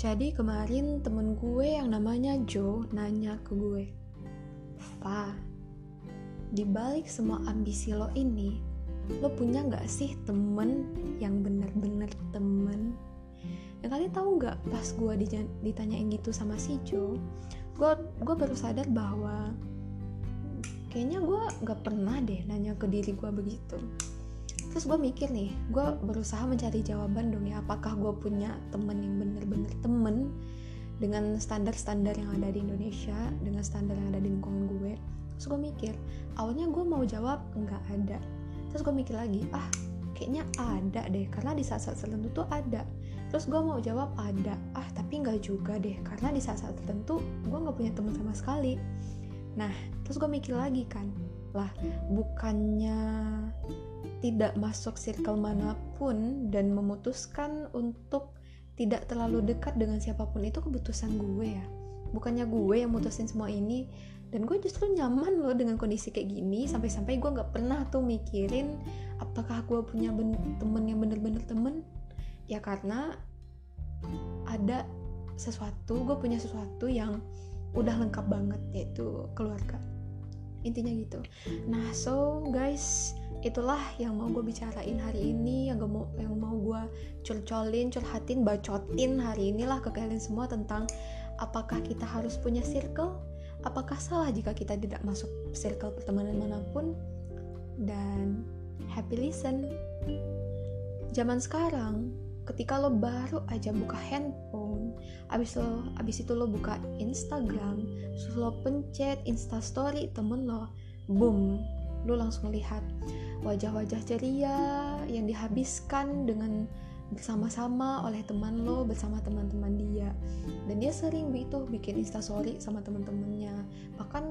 Jadi kemarin temen gue yang namanya Joe nanya ke gue, Fa, dibalik semua ambisi lo ini, lo punya gak sih temen yang bener-bener temen? Dan kalian tahu nggak pas gue ditanyain gitu sama si Joe, gue gue baru sadar bahwa kayaknya gue gak pernah deh nanya ke diri gue begitu terus gue mikir nih gue berusaha mencari jawaban dong ya apakah gue punya temen yang bener-bener temen dengan standar-standar yang ada di Indonesia dengan standar yang ada di lingkungan gue. Terus gue mikir awalnya gue mau jawab nggak ada. Terus gue mikir lagi ah kayaknya ada deh karena di saat-saat tertentu tuh ada. Terus gue mau jawab ada. Ah tapi nggak juga deh karena di saat-saat tertentu gue nggak punya teman sama sekali. Nah terus gue mikir lagi kan lah bukannya tidak masuk circle mana pun dan memutuskan untuk tidak terlalu dekat dengan siapa pun itu keputusan gue ya. Bukannya gue yang mutusin semua ini. Dan gue justru nyaman loh dengan kondisi kayak gini. Sampai-sampai gue nggak pernah tuh mikirin apakah gue punya temen yang bener-bener temen. Ya karena ada sesuatu gue punya sesuatu yang udah lengkap banget yaitu keluarga intinya gitu. Nah so guys itulah yang mau gue bicarain hari ini yang gak mau yang mau gue curcolin curhatin bacotin hari inilah ke kalian semua tentang apakah kita harus punya circle apakah salah jika kita tidak masuk circle pertemanan mana pun dan happy listen. Zaman sekarang ketika lo baru aja buka handphone abis lo abis itu lo buka Instagram terus lo pencet instastory temen lo boom lo langsung lihat wajah-wajah ceria yang dihabiskan dengan bersama-sama oleh teman lo bersama teman-teman dia. Dan dia sering begitu bikin instastory sama teman-temannya. Bahkan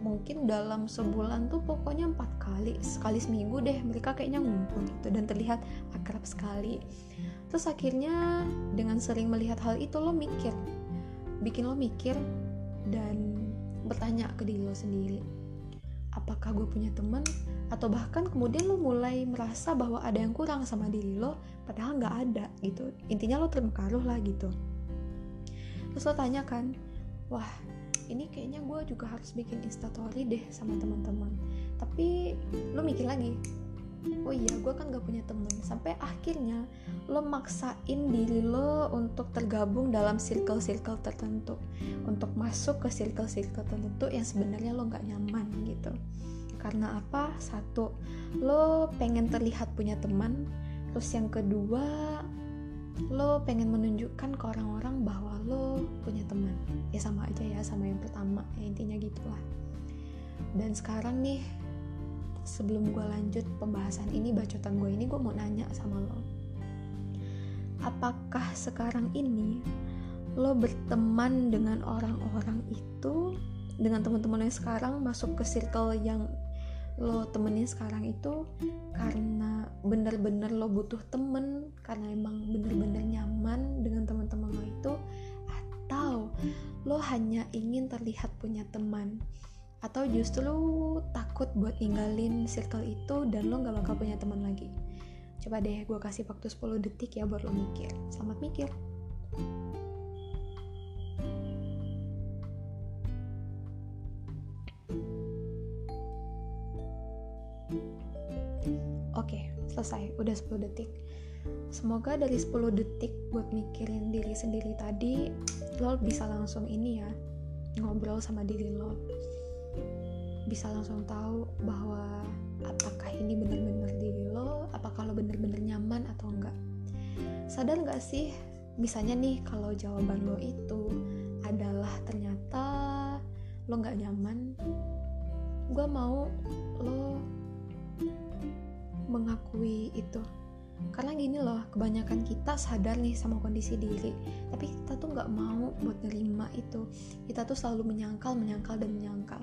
mungkin dalam sebulan tuh pokoknya empat kali sekali seminggu deh mereka kayaknya ngumpul gitu dan terlihat akrab sekali terus akhirnya dengan sering melihat hal itu lo mikir bikin lo mikir dan bertanya ke diri lo sendiri apakah gue punya teman? Atau bahkan kemudian lo mulai merasa bahwa ada yang kurang sama diri lo padahal nggak ada gitu. Intinya lo terpengaruh lah gitu. Terus lo tanya kan wah ini kayaknya gue juga harus bikin instastory deh sama teman-teman. Tapi lo mikir lagi oh iya gue kan gak punya temen. Sampai akhirnya lo maksain diri lo untuk tergabung dalam circle-circle tertentu. Untuk masuk ke circle-circle tertentu yang sebenarnya lo gak nyaman gitu. Karena apa? Satu lo pengen terlihat punya teman. Terus yang kedua lo pengen menunjukkan ke orang-orang bahwa lo punya teman. Ya sama aja ya sama yang pertama. Ya intinya gitulah. Dan sekarang nih sebelum gue lanjut pembahasan ini bacotan gue ini gue mau nanya sama lo. Apakah sekarang ini lo berteman dengan orang-orang itu dengan teman-teman yang sekarang masuk ke circle yang lo temenin sekarang itu karena bener-bener lo butuh temen karena emang bener-bener nyaman dengan teman-teman lo itu atau lo hanya ingin terlihat punya teman atau justru lu takut buat ninggalin circle itu dan lo gak bakal punya teman lagi coba deh gue kasih waktu 10 detik ya buat lo mikir selamat mikir Oke, selesai. Udah 10 detik. Semoga dari 10 detik buat mikirin diri sendiri tadi, lo bisa langsung ini ya, ngobrol sama diri lo bisa langsung tahu bahwa apakah ini benar-benar diri lo, apakah lo benar-benar nyaman atau enggak. Sadar nggak sih, misalnya nih kalau jawaban lo itu adalah ternyata lo nggak nyaman, gue mau lo mengakui itu karena gini loh kebanyakan kita sadar nih sama kondisi diri tapi kita tuh nggak mau buat nerima itu. Kita tuh selalu menyangkal menyangkal dan menyangkal.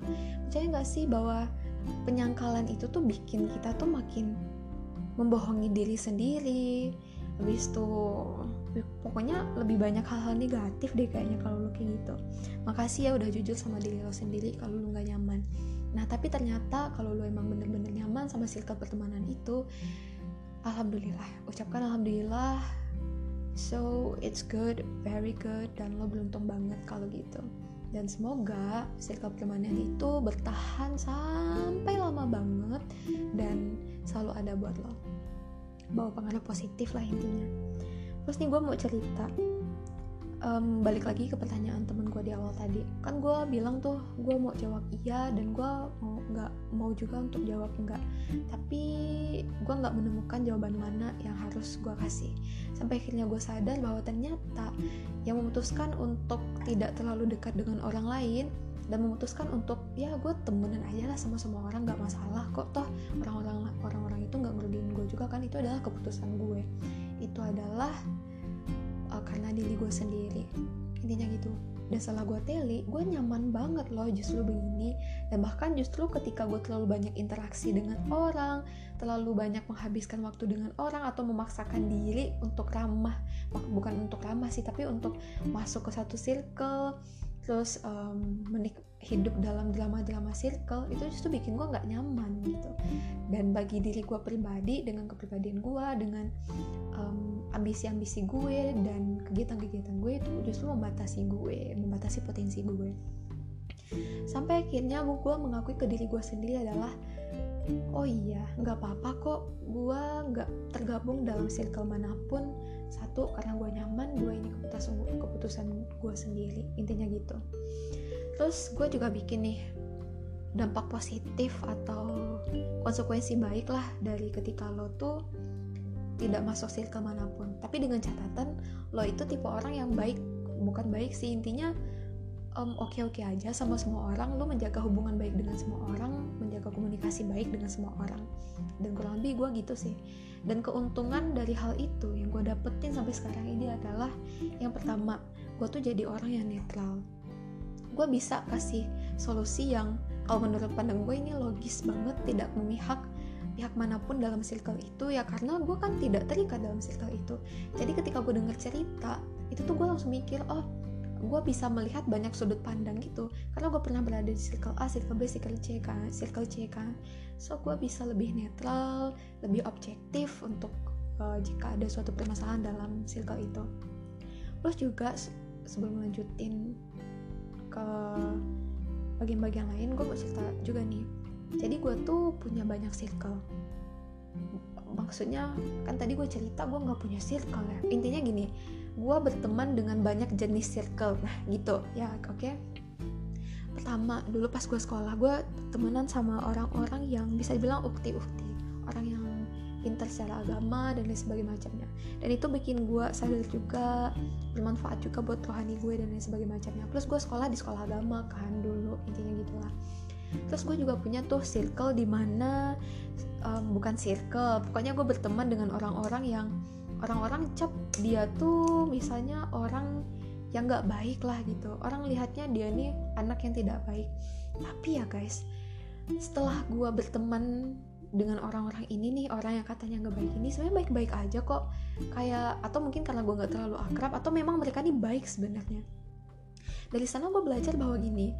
Percaya nggak sih bahwa penyangkalan itu tuh bikin kita tuh makin membohongi diri sendiri? Habis tuh pokoknya lebih banyak hal-hal negatif deh kayaknya kalau lo kayak gitu. Makasih ya udah jujur sama diri lo sendiri kalau lo nggak nyaman. Nah tapi ternyata kalau lo emang bener-bener nyaman sama circle pertemanan itu alhamdulillah ucapkan alhamdulillah. So it's good very good dan lo beruntung banget kalau gitu. Dan semoga circle pertemanan itu bertahan sampai lama banget dan selalu ada buat lo. Bawa pengaruh positif lah intinya. Terus nih gue mau cerita. Um, balik lagi ke pertanyaan temen gue di awal tadi. Kan gue bilang tuh gue mau jawab iya dan gue mau nggak mau juga untuk jawab enggak tapi gue nggak menemukan jawaban mana yang harus gue kasih. Sampai akhirnya gue sadar bahwa ternyata yang memutuskan untuk tidak terlalu dekat dengan orang lain dan memutuskan untuk ya gue temenan aja lah sama semua orang nggak masalah kok toh. Orang-orang orang-orang itu nggak ngerugiin gue juga kan. Itu adalah keputusan gue. Itu adalah uh, karena diri gue sendiri. Intinya gitu dan setelah gue teli gue nyaman banget loh justru begini. Dan bahkan justru ketika gue terlalu banyak interaksi dengan orang terlalu banyak menghabiskan waktu dengan orang atau memaksakan diri untuk ramah bukan untuk ramah sih tapi untuk masuk ke satu circle terus um, menik hidup dalam drama-drama circle itu justru bikin gue nggak nyaman gitu. Dan bagi diri gue pribadi dengan kepribadian gue dengan um, ambisi-ambisi gue dan kegiatan-kegiatan gue itu justru membatasi gue membatasi potensi gue. Sampai akhirnya gue mengakui ke diri gue sendiri adalah oh iya nggak apa-apa kok. Gue nggak tergabung dalam circle mana pun. Satu karena gue nyaman. Dua ini keputusan keputusan gue sendiri. Intinya gitu terus gue juga bikin nih dampak positif atau konsekuensi baik lah dari ketika lo tuh tidak masuk circle mana pun. Tapi dengan catatan lo itu tipe orang yang baik bukan baik sih. Intinya um, oke-oke aja sama semua orang. Lo menjaga hubungan baik dengan semua orang menjaga komunikasi baik dengan semua orang. Dan kurang lebih gue gitu sih. Dan keuntungan dari hal itu yang gue dapetin sampai sekarang ini adalah yang pertama gue tuh jadi orang yang netral gue bisa kasih solusi yang kalau menurut pandang gue ini logis banget tidak memihak pihak mana pun dalam circle itu. Ya karena gue kan tidak terikat dalam circle itu. Jadi ketika gue denger cerita itu tuh gue langsung mikir oh gue bisa melihat banyak sudut pandang gitu. Karena gue pernah berada di circle A, circle B, circle C kan, circle C kan. So gue bisa lebih netral, lebih objektif untuk uh, jika ada suatu permasalahan dalam circle itu. Terus juga sebelum lanjutin ke bagian-bagian lain gue mau cerita juga nih. Jadi gue tuh punya banyak circle. Maksudnya kan tadi gue cerita gue nggak punya circle ya. Intinya gini gue berteman dengan banyak jenis circle. Nah gitu. Ya oke. Okay? pertama dulu pas gue sekolah gue temenan sama orang-orang yang bisa dibilang ukti-ukti. Orang yang pintar secara agama dan lain sebagainya. Macamnya dan itu bikin gue sadar juga bermanfaat juga buat rohani gue dan lain sebagainya. Macamnya plus gue sekolah di sekolah agama kan dulu intinya gitulah. Terus gue juga punya tuh circle di mana um, bukan circle pokoknya gue berteman dengan orang-orang yang orang-orang cap dia tuh misalnya orang yang nggak baik lah gitu. Orang lihatnya dia nih anak yang tidak baik. Tapi ya guys setelah gue berteman dengan orang-orang ini nih orang yang katanya nggak baik ini sebenarnya baik-baik aja kok. Kayak atau mungkin karena gue nggak terlalu akrab atau memang mereka nih baik sebenarnya. Dari sana gue belajar bahwa gini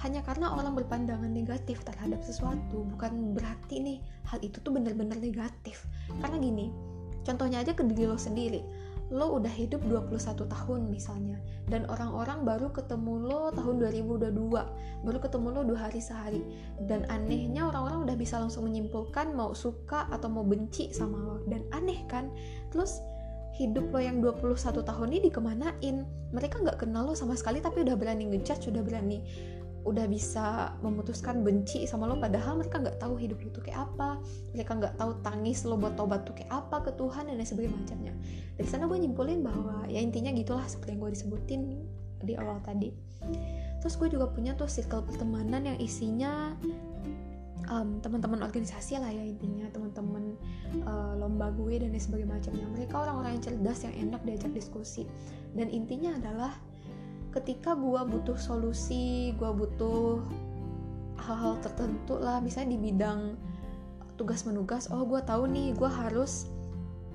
hanya karena orang berpandangan negatif terhadap sesuatu bukan berarti nih hal itu tuh bener-bener negatif. Karena gini Contohnya aja ke diri lo sendiri. Lo udah hidup 21 tahun misalnya dan orang-orang baru ketemu lo tahun 2022, baru ketemu lo dua hari sehari. Dan anehnya orang-orang udah bisa langsung menyimpulkan mau suka atau mau benci sama lo. Dan aneh kan? Terus hidup lo yang 21 tahun ini dikemanain? Mereka nggak kenal lo sama sekali tapi udah berani ngejudge, udah berani udah bisa memutuskan benci sama lo padahal mereka nggak tahu hidup lo tuh kayak apa. Mereka nggak tahu tangis lo buat tobat tuh kayak apa ke Tuhan dan lain sebagainya macamnya. Dari sana gue nyimpulin bahwa ya intinya gitulah seperti yang gue disebutin di awal tadi. Terus gue juga punya tuh circle pertemanan yang isinya um, teman-teman organisasi lah ya intinya teman-teman uh, lomba gue dan lain sebagainya macamnya. Mereka orang-orang yang cerdas yang enak diajak diskusi. Dan intinya adalah ketika gue butuh solusi gue butuh hal-hal tertentu lah misalnya di bidang tugas menugas oh gue tahu nih gue harus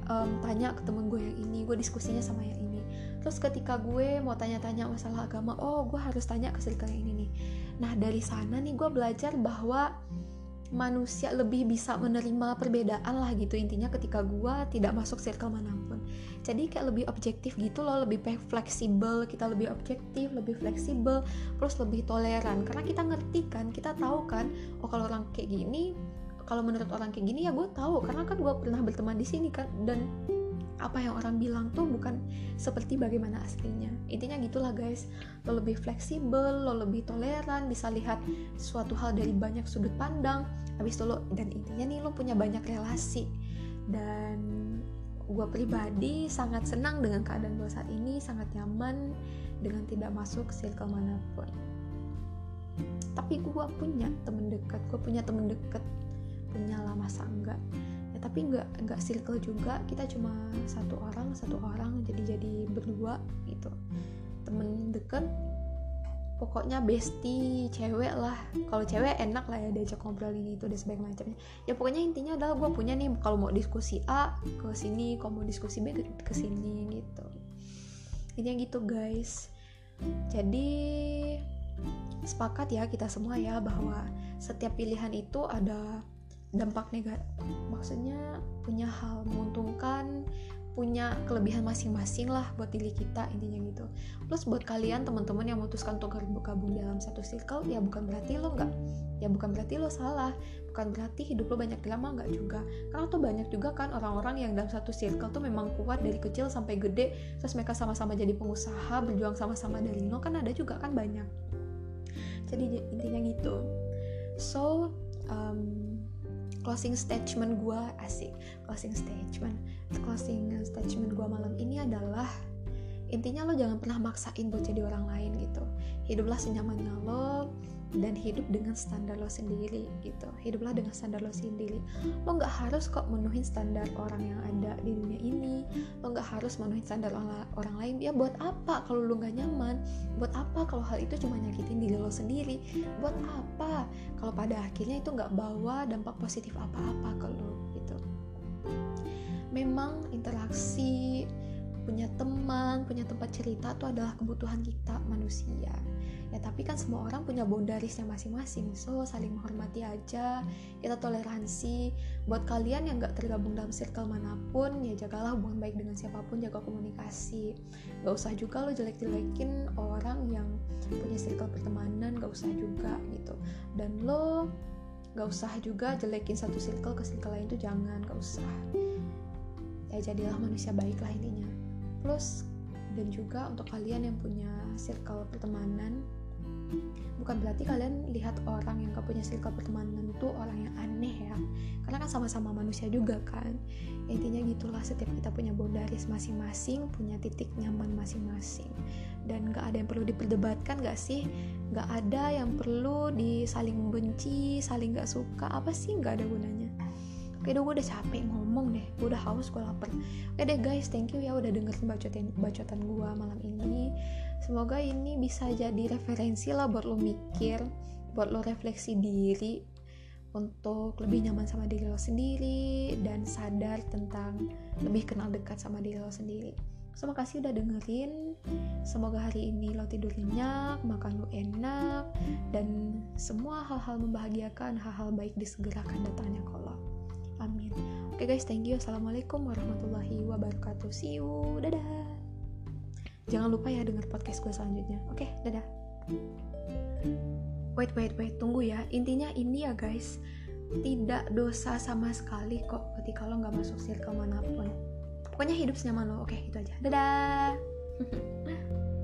um, tanya ke temen gue yang ini gue diskusinya sama yang ini. Terus ketika gue mau tanya-tanya masalah agama oh gue harus tanya ke circle yang ini nih. Nah dari sana nih gue belajar bahwa manusia lebih bisa menerima perbedaan lah gitu intinya ketika gue tidak masuk circle mana pun jadi kayak lebih objektif gitu loh lebih fleksibel kita lebih objektif lebih fleksibel terus lebih toleran. Karena kita ngerti kan kita tahu kan oh kalau orang kayak gini kalau menurut orang kayak gini ya gue tahu. Karena kan gue pernah berteman di sini kan dan apa yang orang bilang tuh bukan seperti bagaimana aslinya. Intinya gitulah guys lo lebih fleksibel lo lebih toleran bisa lihat suatu hal dari banyak sudut pandang. Habis itu lo dan intinya nih lo punya banyak relasi. Dan gue pribadi sangat senang dengan keadaan gue saat ini sangat nyaman dengan tidak masuk circle mana pun. Tapi gue punya temen dekat gue punya temen dekat punya lah masa enggak tapi nggak nggak circle juga. Kita cuma satu orang satu orang jadi jadi berdua gitu. Temen deket pokoknya bestie cewek lah. Kalau cewek enak lah ya diajak ngobrol ini itu dan sebagainya macamnya. Ya pokoknya intinya adalah gue punya nih kalau mau diskusi A ke sini kalau mau diskusi B ke sini gitu. Intinya gitu guys. Jadi sepakat ya kita semua ya bahwa setiap pilihan itu ada dampak negatif maksudnya punya hal menguntungkan punya kelebihan masing-masing lah buat diri kita intinya gitu. Plus buat kalian teman-teman yang memutuskan untuk gabung dalam satu circle ya bukan berarti lo nggak ya bukan berarti lo salah. Bukan berarti hidup lo banyak drama nggak juga. Karena tuh banyak juga kan orang-orang yang dalam satu circle tuh memang kuat dari kecil sampai gede terus mereka sama-sama jadi pengusaha berjuang sama-sama dari nol kan ada juga kan banyak. Jadi intinya gitu. So um, closing statement gue asik. Closing statement. Closing statement gue malam ini adalah intinya lo jangan pernah maksain buat jadi orang lain gitu. Hiduplah senyamannya lo dan hidup dengan standar lo sendiri gitu. Hiduplah dengan standar lo sendiri. Lo nggak harus kok menuhin standar orang yang ada di dunia ini. Lo nggak harus menuhin standar orang, lain. Ya buat apa kalau lo nggak nyaman? Buat apa kalau hal itu cuma nyakitin diri lo sendiri? Buat apa kalau pada akhirnya itu nggak bawa dampak positif apa-apa ke lo gitu. Memang interaksi punya teman, punya tempat cerita itu adalah kebutuhan kita manusia ya tapi kan semua orang punya boundarisnya masing-masing. So saling menghormati aja kita toleransi. Buat kalian yang gak tergabung dalam circle mana pun ya jagalah hubungan baik dengan siapa pun jaga komunikasi. Gak usah juga lo jelek-jelekin orang yang punya circle pertemanan gak usah juga gitu. Dan lo gak usah juga jelekin satu circle ke circle lain tuh jangan gak usah. Ya jadilah manusia baik lah intinya. Plus dan juga untuk kalian yang punya circle pertemanan bukan berarti kalian lihat orang yang gak punya circle pertemanan itu orang yang aneh ya. Karena kan sama-sama manusia juga kan. Intinya gitulah setiap kita punya boundaries masing-masing punya titik nyaman masing-masing. Dan gak ada yang perlu diperdebatkan gak sih? Gak ada yang perlu disaling benci saling gak suka. Apa sih gak ada gunanya Oke deh gue udah capek ngomong deh Gue udah haus, gue lapar Oke deh guys, thank you ya udah dengerin bacotan, bacotan gue malam ini semoga ini bisa jadi referensi lah buat lo mikir buat lo refleksi diri untuk lebih nyaman sama diri lo sendiri dan sadar tentang lebih kenal dekat sama diri lo sendiri So, makasih udah dengerin. Semoga hari ini lo tidur nyenyak, makan lo enak, dan semua hal-hal membahagiakan, hal-hal baik disegerakan datangnya kalau. Amin. Oke okay guys, thank you. Assalamualaikum warahmatullahi wabarakatuh. See you. Dadah. Jangan lupa ya denger podcast gue selanjutnya. Oke okay, dadah. Wait wait wait. Tunggu ya. Intinya ini ya guys. Tidak dosa sama sekali kok. Ketika lo nggak masuk circle mana pun. Pokoknya hidup senyaman lo. Oke itu aja. Dadah